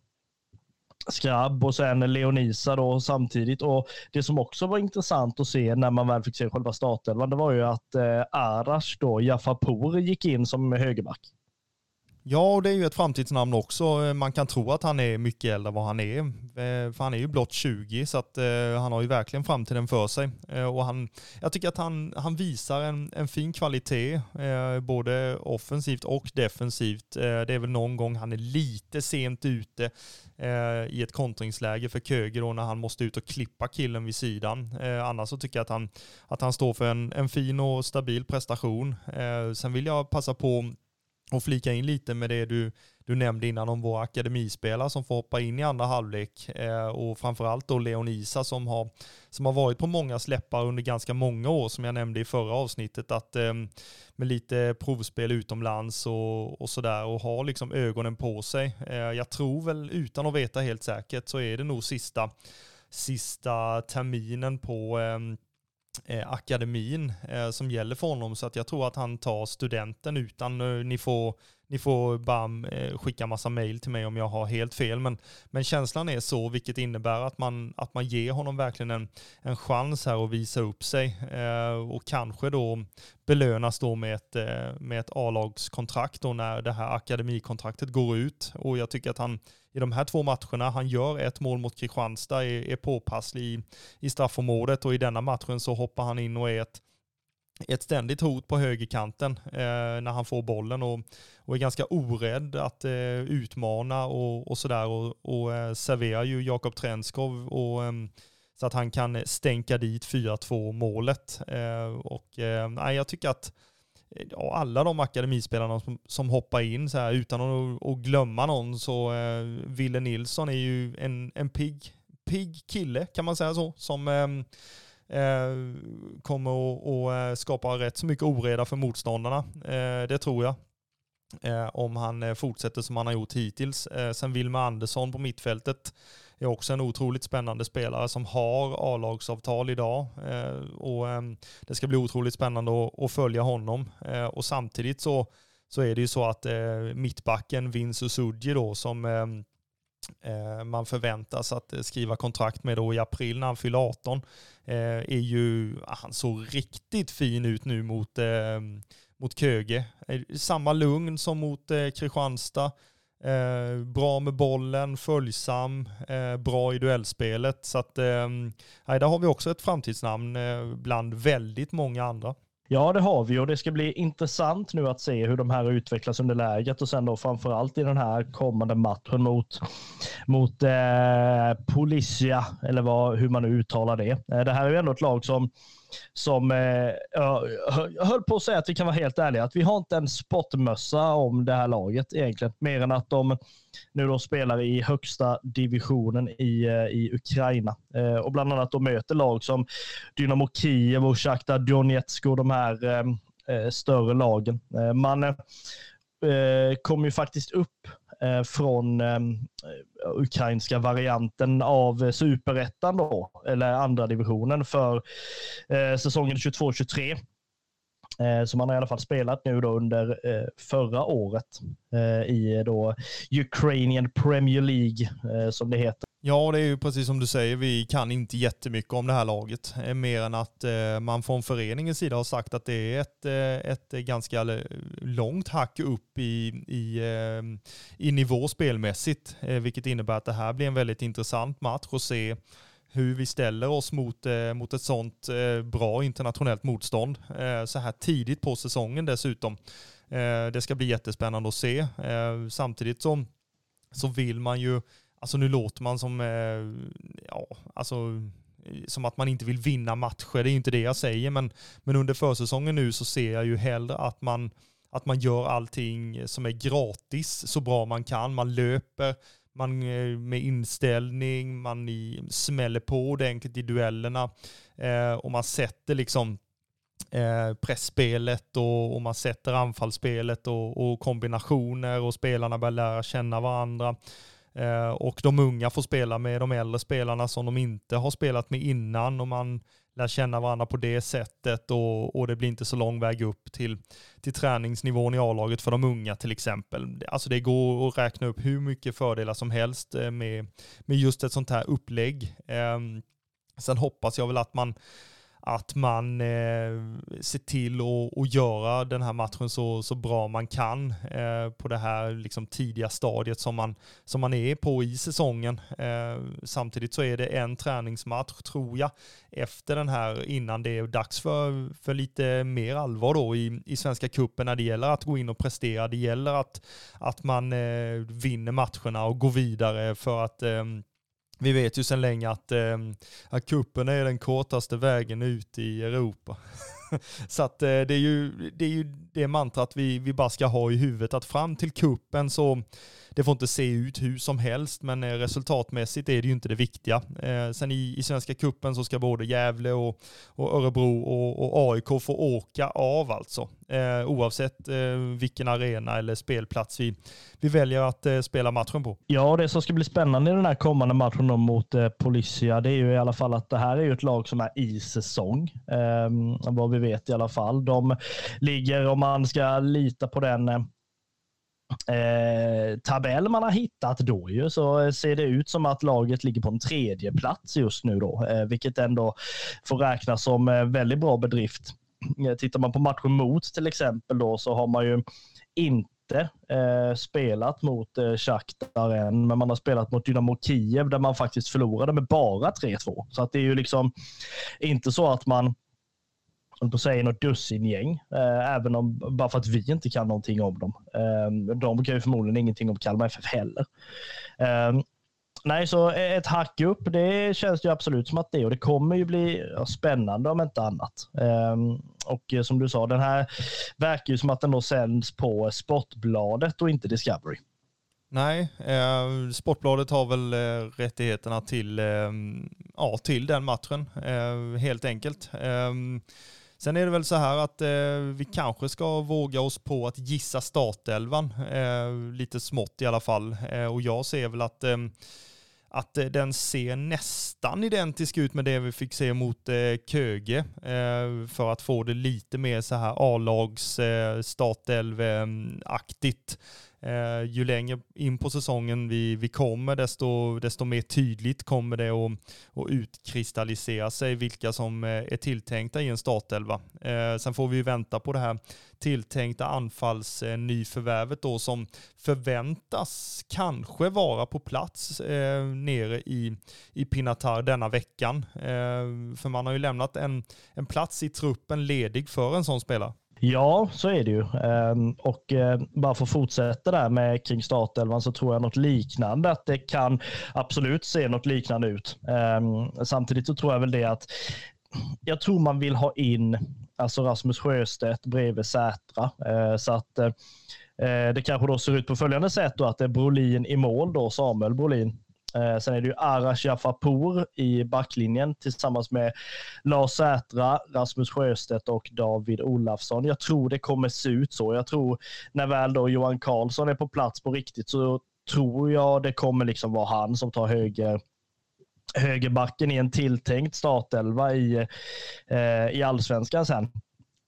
Skrabb och sen Leonisa då samtidigt. Och Det som också var intressant att se när man väl fick se själva startelvan, det var ju att eh, Arash då, Jafapour, gick in som högerback. Ja, och det är ju ett framtidsnamn också. Eh, man kan tro att han är mycket äldre än vad han är. Eh, för han är ju blott 20, så att, eh, han har ju verkligen framtiden för sig. Eh, och han, jag tycker att han, han visar en, en fin kvalitet, eh, både offensivt och defensivt. Eh, det är väl någon gång han är lite sent ute eh, i ett kontringsläge för Köger då när han måste ut och klippa killen vid sidan. Eh, annars så tycker jag att han, att han står för en, en fin och stabil prestation. sen vill jag passa på och flika in lite med det du, du nämnde innan om våra akademispelare som får hoppa in i andra halvlek eh, och framförallt då Leon Isa som har, som har varit på många släppar under ganska många år som jag nämnde i förra avsnittet att eh, med lite provspel utomlands och, och sådär och har liksom ögonen på sig. Eh, jag tror väl utan att veta helt säkert så är det nog sista, sista terminen på eh, eh, akademin eh, som gäller för honom. Så att jag tror att han tar studenten utan, eh, ni får, ni får bara eh, skicka massa mail till mig om jag har helt fel. Men, men känslan är så, vilket innebär att man, att man ger honom verkligen en, en chans här att visa upp sig. Eh, och kanske då belönas då med ett, eh, med ett A-lagskontrakt då när det här akademikontraktet går ut. Och jag tycker att han i de här två matcherna. Han gör ett mål mot Kristianstad, är, är påpasslig i, i straffområdet och i denna matchen så hoppar han in och är ett, ett ständigt hot på högerkanten eh, när han får bollen och, och är ganska orädd att eh, utmana och, och sådär och, och eh, serverar ju Jakob Trenskov och eh, så att han kan stänka dit 4-2 målet. Eh, och eh, jag tycker att eh, ja, alla de akademispelarna som, som hoppar in så här utan att, att glömma någon så eh, Ville Nilsson är ju en, en pigg pig kille kan man säga så som eh, Eh, kommer att eh, skapa rätt så mycket oreda för motståndarna. Eh, det tror jag. Eh, om han eh, fortsätter som han har gjort hittills. sen Wilmer Andersson på mittfältet är också en otroligt spännande spelare som har A-lagsavtal idag. Eh, och ehm, det ska bli otroligt spännande att följa honom. Eh, och samtidigt så, så är det ju så att eh, mittbacken Vince Usudji då som ehm, Eh, man förväntas att eh, skriva kontrakt med då i april när han fyller 18 eh, är ju, han såg riktigt fin ut nu mot, mot Köge. Samma lugn som mot Kristianstad. Eh, bra med bollen, följsam, eh, bra i duellspelet. Så att, eh, där har vi också ett framtidsnamn bland väldigt många andra. Ja, det har vi och det ska bli intressant nu att se hur de här utvecklas under läget och sen då framförallt i den här kommande matchen mot, mot eh, Polisia, eller vad, hur man nu uttalar det. Eh, det här är ju ändå ett lag som som eh, jag höll på att säga att vi kan vara helt ärliga, att vi har inte en spottmössa om det här laget egentligen, mer än att de nu då spelar i högsta divisionen i, eh, i Ukraina eh, och bland annat då möter lag som Dynamo Kiev och Shakhtar Donetsk och de här eh, eh större lagen. Eh, man eh, eh kom ju faktiskt upp Eh, från ehm, eh, ukrainska varianten av superettan då, eller andra divisionen för eh, säsongen 22-23. Som han har i alla fall spelat nu då under förra året i då Ukrainian Premier League som det heter. Ja, det är ju precis som du säger, vi kan inte jättemycket om det här laget. Eh, mer än att eh, man från föreningens sida har sagt att det är ett, eh, ett ganska långt hack upp i, i, i nivå spelmässigt. Vilket innebär att det här blir en väldigt intressant match att se hur vi ställer oss mot, mot ett sånt bra internationellt motstånd. Så här tidigt på säsongen dessutom. Det ska bli jättespännande att se. Samtidigt som, så vill man ju Alltså nu låter man som, eh, ja, alltså som att man inte vill vinna matcher. Det är inte det jag säger, men, men under försäsongen nu så ser jag ju hellre att man, att man gör allting som är gratis så bra man kan. Man löper, man eh, med inställning, man i, smäller på ordentligt i duellerna eh, och man sätter liksom eh, pressspelet och, och, man sätter anfallsspelet och, och kombinationer och spelarna börjar lära känna varandra. Eh, och de unga får spela med de äldre spelarna som de inte har spelat med innan och man lär känna varandra på det sättet och, och det blir inte så lång väg upp till, till träningsnivån i A-laget för de unga till exempel. Alltså det går att räkna upp hur mycket fördelar som helst eh, med, med just ett sånt här upplägg. Ehm, sen hoppas jag väl att man att man eh, ser till att göra den här matchen så, så bra man kan eh, på det här liksom, tidiga stadiet som man, som man är på i säsongen. Eh, samtidigt så är det en träningsmatch, tror jag, efter den här innan det är dags för, för lite mer allvar då i, i Svenska cupen när det gäller att gå in och prestera. Det gäller att, att man eh, vinner matcherna och går vidare för att eh, vi vet ju sedan länge att, eh, att kuppen är den kortaste vägen ut i Europa. så att eh, det är ju det, är ju det mantrat vi, vi bara ska ha i huvudet, att fram till kuppen så det får inte se ut hur som helst, men eh, resultatmässigt är det ju inte det viktiga. Eh, sen i, i Svenska Kuppen så ska både Gävle och, och Örebro och, och AIK få åka av alltså. Eh, oavsett vilken arena eller spelplats vi, vi väljer att spela matchen på. Ja, det som ska bli spännande i den här kommande matchen mot Polisia, Policia, det är ju i alla fall att det här är ju ett lag som är i säsong. Ehm, vad vi vet i alla fall. De ligger, om man ska lita på den eh, tabell man har hittat då ju så ser det ut som att laget ligger på en tredje plats just nu då, eh, vilket ändå får räknas som eh, väldigt bra bedrift. Eh, tittar man på matchen mot till exempel då så har man ju inte eh, spelat mot eh, Shakhtar än, men man har spelat mot Dynamo Kiev där man faktiskt förlorade med bara 3-2. Så att det är ju liksom inte så att man höll på att säga något dussingäng, eh, även om, bara för att vi inte kan någonting om dem. Eh, de kan ju förmodligen ingenting om Kalmar FF heller. Eh, nej, så e-, ett hack upp, det känns ju absolut som att det och det kommer ju bli ja, spännande om inte annat. Ehm, och eh, som du sa, den här verkar ju som att den då sänds på Sportbladet och inte Discovery. Nej, eh, Sportbladet har väl eh, rättigheterna till, eh, ja, till den matchen, eh, helt enkelt. Ehm, Sen är det väl så här att eh, vi kanske ska våga oss på att gissa startelvan, eh, lite smått i alla fall. Eh, och jag ser väl att eh, att den ser nästan identisk ut med det vi fick se mot eh, Köge eh, för att få det lite mer så här A-lags eh, startelv-aktigt. Eh, ju längre in på säsongen vi, vi kommer, desto, desto mer tydligt kommer det att, att utkristallisera sig vilka som eh, är tilltänkta i en startelva. Eh, sen får vi vänta på det här tilltänkta anfallsnyförvärvet eh, då som förväntas kanske vara på plats eh, nere i, i Pinatar denna veckan. Eh, för man har ju lämnat en, en plats i truppen ledig för en sån spelare. Ja, så är det ju. Ehm, och eh, bara för att fortsätta där med kring startelvan så tror jag något liknande, att det kan absolut se något liknande ut. Ehm, samtidigt så tror jag väl det att jag tror man vill ha in alltså Rasmus Sjöstedt bredvid Sätra. Ehm, så att eh, eh, det kanske då ser ut på följande sätt då att det är Brolin i mål då, Samuel Brolin Eh, sen är det ju Arash Jafapour i backlinjen tillsammans med Lars Sätra, Rasmus Sjöstedt och David Olafsson. Jag tror det kommer se ut så. Jag tror när väl då Johan Karlsson är på plats på riktigt så tror jag det kommer liksom vara han som tar höger högerbacken i en tilltänkt startelva i, eh, i allsvenskan sen.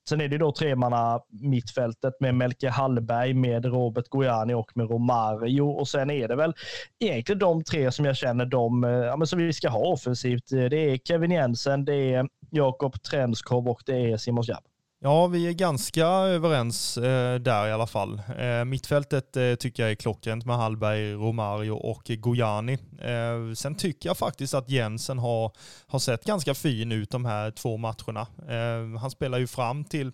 Sen är det då tremanna mittfältet med Melke Hallberg, med Robert Gojani och med Romario. Och sen är det väl egentligen de tre som jag känner de, eh, ja, men som vi ska ha offensivt. Eh, det är Kevin Jensen, det är Jakob Trenskov och det är Simon Jabb. Ja, vi är ganska överens eh, där i alla fall. Eh, mittfältet eh, tycker jag är klockrent med Hallberg, Romario och Gojani. Eh, sen tycker jag faktiskt att Jensen har, har sett ganska fin ut de här två matcherna. Eh, han spelar ju fram till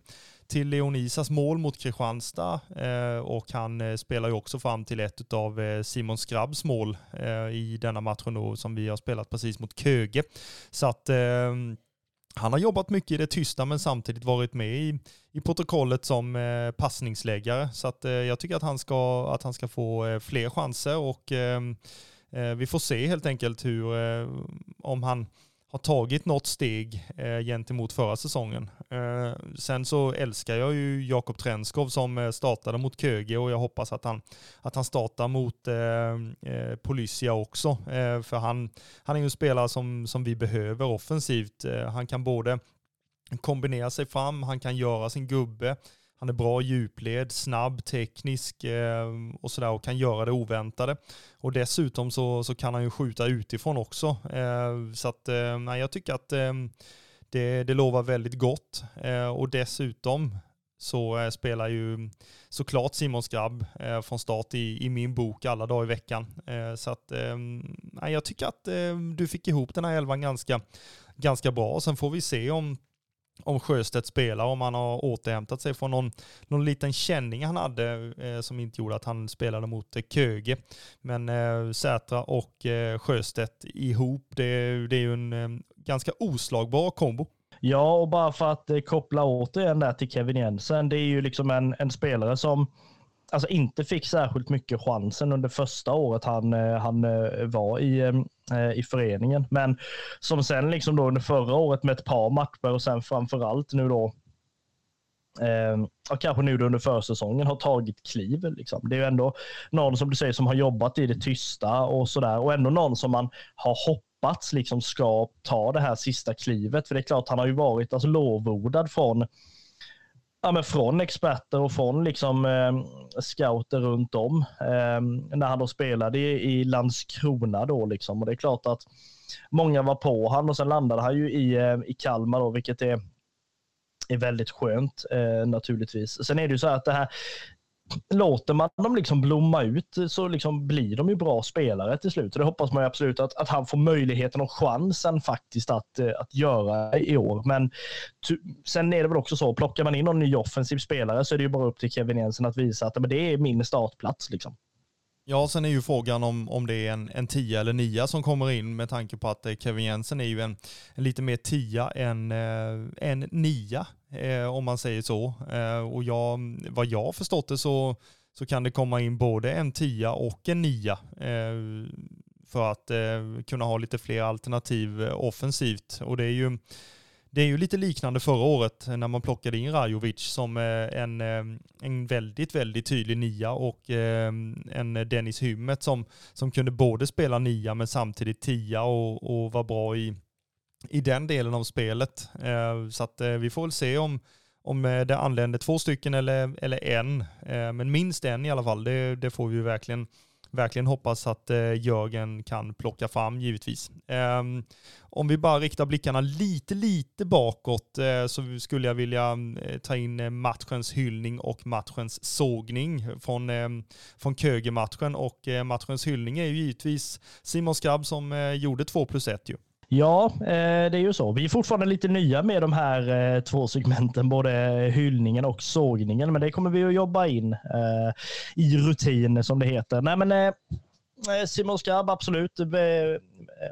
till Leonisas mål mot Kristianstad eh, och han eh, spelar ju också fram till ett av eh, Simon Skrabbs mål i denna matchen då, som vi har spelat precis mot Köge. Så att han har jobbat mycket i det tysta men samtidigt varit med i, i protokollet som eh, passningsläggare. Så att, eh, jag tycker att han ska, att han ska få eh, fler chanser och eh, eh, vi får se helt enkelt hur, eh, om han har tagit något steg eh, gentemot förra säsongen. Eh, sen så älskar jag ju Jakob Trenskov som eh, startade mot Köge och jag hoppas att han, att han startar mot eh, eh Policia också. Eh, för han, han är ju en spelare som, som vi behöver offensivt. Eh, han kan både kombinera sig fram, han kan göra sin gubbe, han är bra djupled, snabb, teknisk eh, och sådär och kan göra det oväntade. Och dessutom så, så kan han ju skjuta utifrån också. Eh, så att, eh, jag tycker att eh, det, det lovar väldigt gott. Eh, och dessutom så eh, spelar ju såklart Simon Skrabb från start i, i min bok alla dagar i veckan. så att jag tycker att du fick ihop den här elvan ganska, ganska bra. Sen får vi se om om Sjöstedt spelar, om han har återhämtat sig från någon, någon liten känning han hade eh, som inte gjorde att han spelade mot eh, Köge. Men eh, Sätra och eh, Sjöstedt ihop, det, det är ju en eh, ganska oslagbar kombo. Ja, och bara för att eh, koppla återigen där till Kevin Jensen, det är ju liksom en, en spelare som alltså inte fick särskilt mycket chansen under första året han, eh, han eh, var i, eh, i föreningen. Men som sen liksom då under förra året med ett par matcher och sen framförallt nu då och kanske nu under försäsongen har tagit kliv. Liksom. Det är ju ändå någon som du säger som har jobbat i det tysta och sådär och ändå någon som man har hoppats liksom ska ta det här sista klivet. För det är klart, han har ju varit alltså, lovordad från ja, men från experter och från liksom, eh, scouter runt om. Eh, när han då spelade i, i Landskrona då liksom. Och det är klart att många var på han och sen landade han ju i, eh, i Kalmar då, vilket är är väldigt skönt eh, naturligtvis. Sen är det ju så här att det här låter man dem liksom blomma ut så liksom blir de ju bra spelare till slut. Så det hoppas man ju absolut att, att han får möjligheten och chansen faktiskt att, eh, att göra i år. Men sen är det väl också så, plockar man in någon ny offensiv spelare så är det ju bara upp till Kevin Jensen att visa att men det är min startplats. Liksom. Ja, sen är ju frågan om, om det är en, en tia eller nia som kommer in med tanke på att eh, Kevin Jensen är ju en, en lite mer tia än eh, en nia, eh, om man säger så. Eh, och jag, vad jag har förstått det så, så kan det komma in både en tia och en nia eh, för att eh, kunna ha lite fler alternativ eh, offensivt. Och det är ju det är ju lite liknande förra året när man plockade in Rajovic som eh, en, eh, en väldigt, väldigt tydlig nia och eh, en Dennis Hymmet som, som kunde både spela nia men samtidigt tia och, och var bra i, i den delen av spelet. Så att vi får väl se om, om det anländer två stycken eller, eller en, men minst en i alla fall. Det, det får vi verkligen verkligen hoppas att eh, Jörgen kan plocka fram givetvis. Eh, om vi bara riktar blickarna lite, lite bakåt eh, så skulle jag vilja eh, ta in eh, matchens hyllning och matchens sågning från, ehm, från Köge-matchen och eh, matchens hyllning är ju givetvis Simon Skrabb som eh, gjorde 2 plus 1 ju. Ja, eh, det är ju så. Vi är fortfarande lite nya med de här eh, två segmenten, både hyllningen och sågningen, men det kommer vi att jobba in eh, i rutin som det heter. Nej, men Simon Skarb, absolut.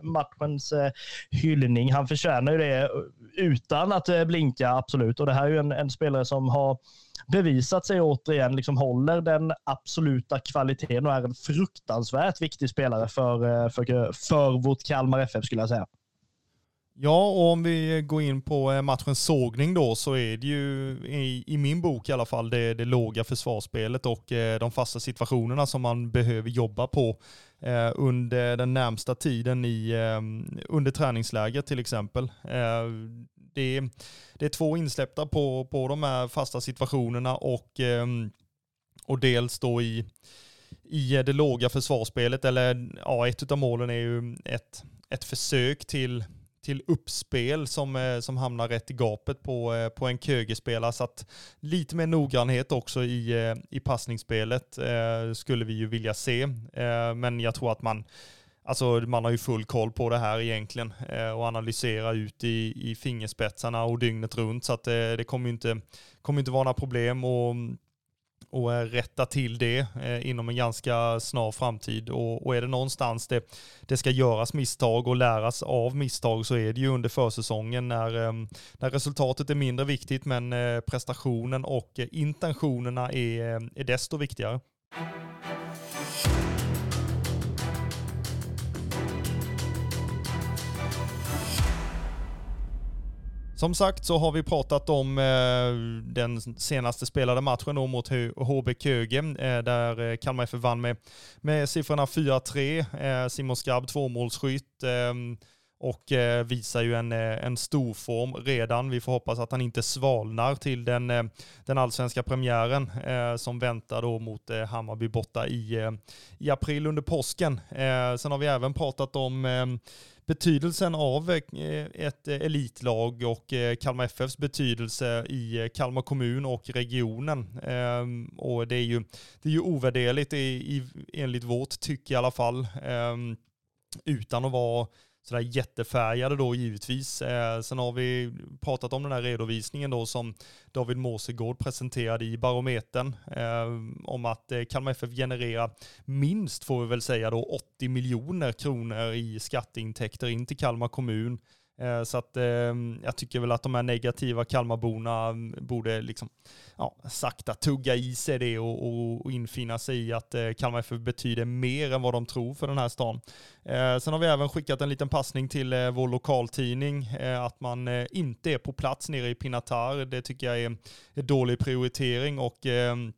Matchens hyllning. Han förtjänar ju det utan att blinka, absolut. Och det här är ju en, en spelare som har bevisat sig återigen, liksom håller den absoluta kvaliteten och är en fruktansvärt viktig spelare för, för, för vårt Kalmar FF skulle jag säga. Ja, och om vi går in på eh, matchens sågning då så är det ju i, i min bok i alla fall det, det låga försvarsspelet och eh, de fasta situationerna som man behöver jobba på eh, under den närmsta tiden i, eh, under träningsläger till exempel. Eh, det, det, är två insläppta på, på de här fasta situationerna och, eh, och dels då i, i det låga försvarsspelet, eller ja, ett av målen är ju ett, ett försök till till uppspel som, eh, som hamnar rätt i gapet på, eh, på en kögespelare. Så att lite mer noggrannhet också i, eh, i passningsspelet skulle vi ju vilja se. Men jag tror att man, alltså man har ju full koll på det här egentligen och analyserar ut i, i fingerspetsarna och dygnet runt. Så att det, det kommer inte, kommer inte vara några problem. Och mm, och eh, rätta till det eh, inom en ganska snar framtid. Och, och är det någonstans det, det ska göras misstag och läras av misstag så är det ju under försäsongen när, ehm, när resultatet är mindre viktigt men eh, prestationen och intentionerna är, är desto viktigare. Som sagt så har vi pratat om eh, den senaste spelade matchen då mot HB Köge, eh, där eh, Kalmar FF vann med, med siffrorna 4-3. Eh, Simon Skrabb tvåmålsskytt ehm, och eh, visar ju en, eh, en stor form redan. Vi får hoppas att han inte svalnar till den, den allsvenska premiären som väntar då mot Hammarby borta i, i april under påsken. sen har vi även pratat om ehm, betydelsen av eh, ett eh, elitlag och eh, Kalmar FFs betydelse i Kalmar kommun och regionen. Ehm, och det är ju, det är ju ovärderligt i, i, enligt vårt tycke i alla fall. Ehm, utan att vara sådär jättefärgade då givetvis. Eh, sen har vi pratat om den här redovisningen då som David Måsegård presenterade i Barometern eh, om att eh, Kalmar FF genererar minst, får vi väl säga då, 80 miljoner kronor i skatteintäkter in till Kalmar kommun Eh, så att ehm, jag tycker väl att de här negativa Kalmarborna borde liksom, ja, sakta tugga i sig det och, och, och infinna sig i att eh, Kalmar FF betyder mer än vad de tror för den här stan. Eh, sen har vi även skickat en liten passning till vår lokaltidning att man inte är på plats nere i Pinatar. Det tycker jag är en dålig prioritering och ehm,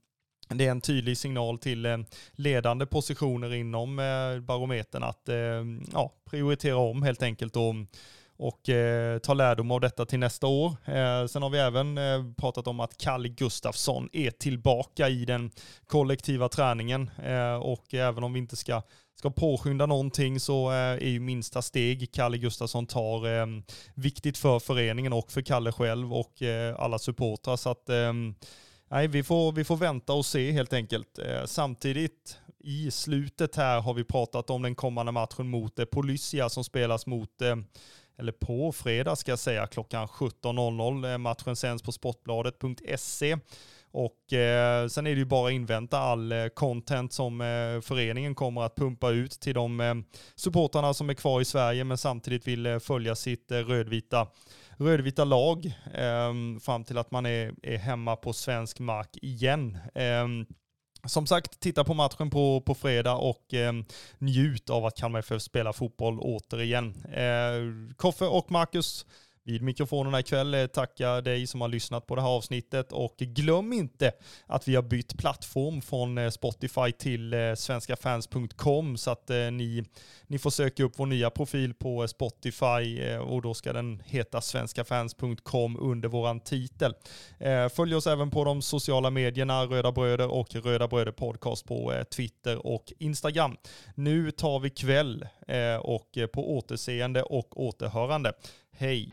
det är en tydlig signal till ledande positioner inom barometern att ehm, ja, prioritera om helt enkelt och och eh, ta lärdom av detta till nästa år. Eh, sen har vi även eh, pratat om att Kalle Gustafsson är tillbaka i den kollektiva träningen eh, och även om vi inte ska ska påskynda någonting så eh, är ju minsta steg Kalle Gustafsson tar eh, viktigt för föreningen och för Kalle själv och eh, alla supportrar. Så att eh, nej, vi får, vi får vänta och se helt enkelt. Eh, samtidigt i slutet här har vi pratat om den kommande matchen mot Polyssia som spelas mot eller på fredag ska jag säga, klockan 17.00. Matchen sänds på sportbladet.se. Och eh, sen är det ju bara att invänta all eh, content som eh, föreningen kommer att pumpa ut till de eh, supportrarna som är kvar i Sverige men samtidigt vill eh, följa sitt eh, rödvita, rödvita lag ehm, fram till att man är, är hemma på svensk mark igen. Ehm, som sagt, titta på matchen på, på fredag och eh, njut av att Kalmar FF spelar fotboll återigen. Eh, Koffe och Marcus vid mikrofonerna ikväll eh, tacka tackar dig som har lyssnat på det här avsnittet och glöm inte att vi har bytt plattform från eh, Spotify till eh, svenskafans.com så att ni, ni får söka upp vår nya profil på Spotify och då ska den heta svenskafans.com under våran titel. Följ oss även på de sociala medierna Röda Bröder och Röda Bröder Podcast på Twitter och Instagram. Nu tar vi kväll och på återseende och återhörande. Hej!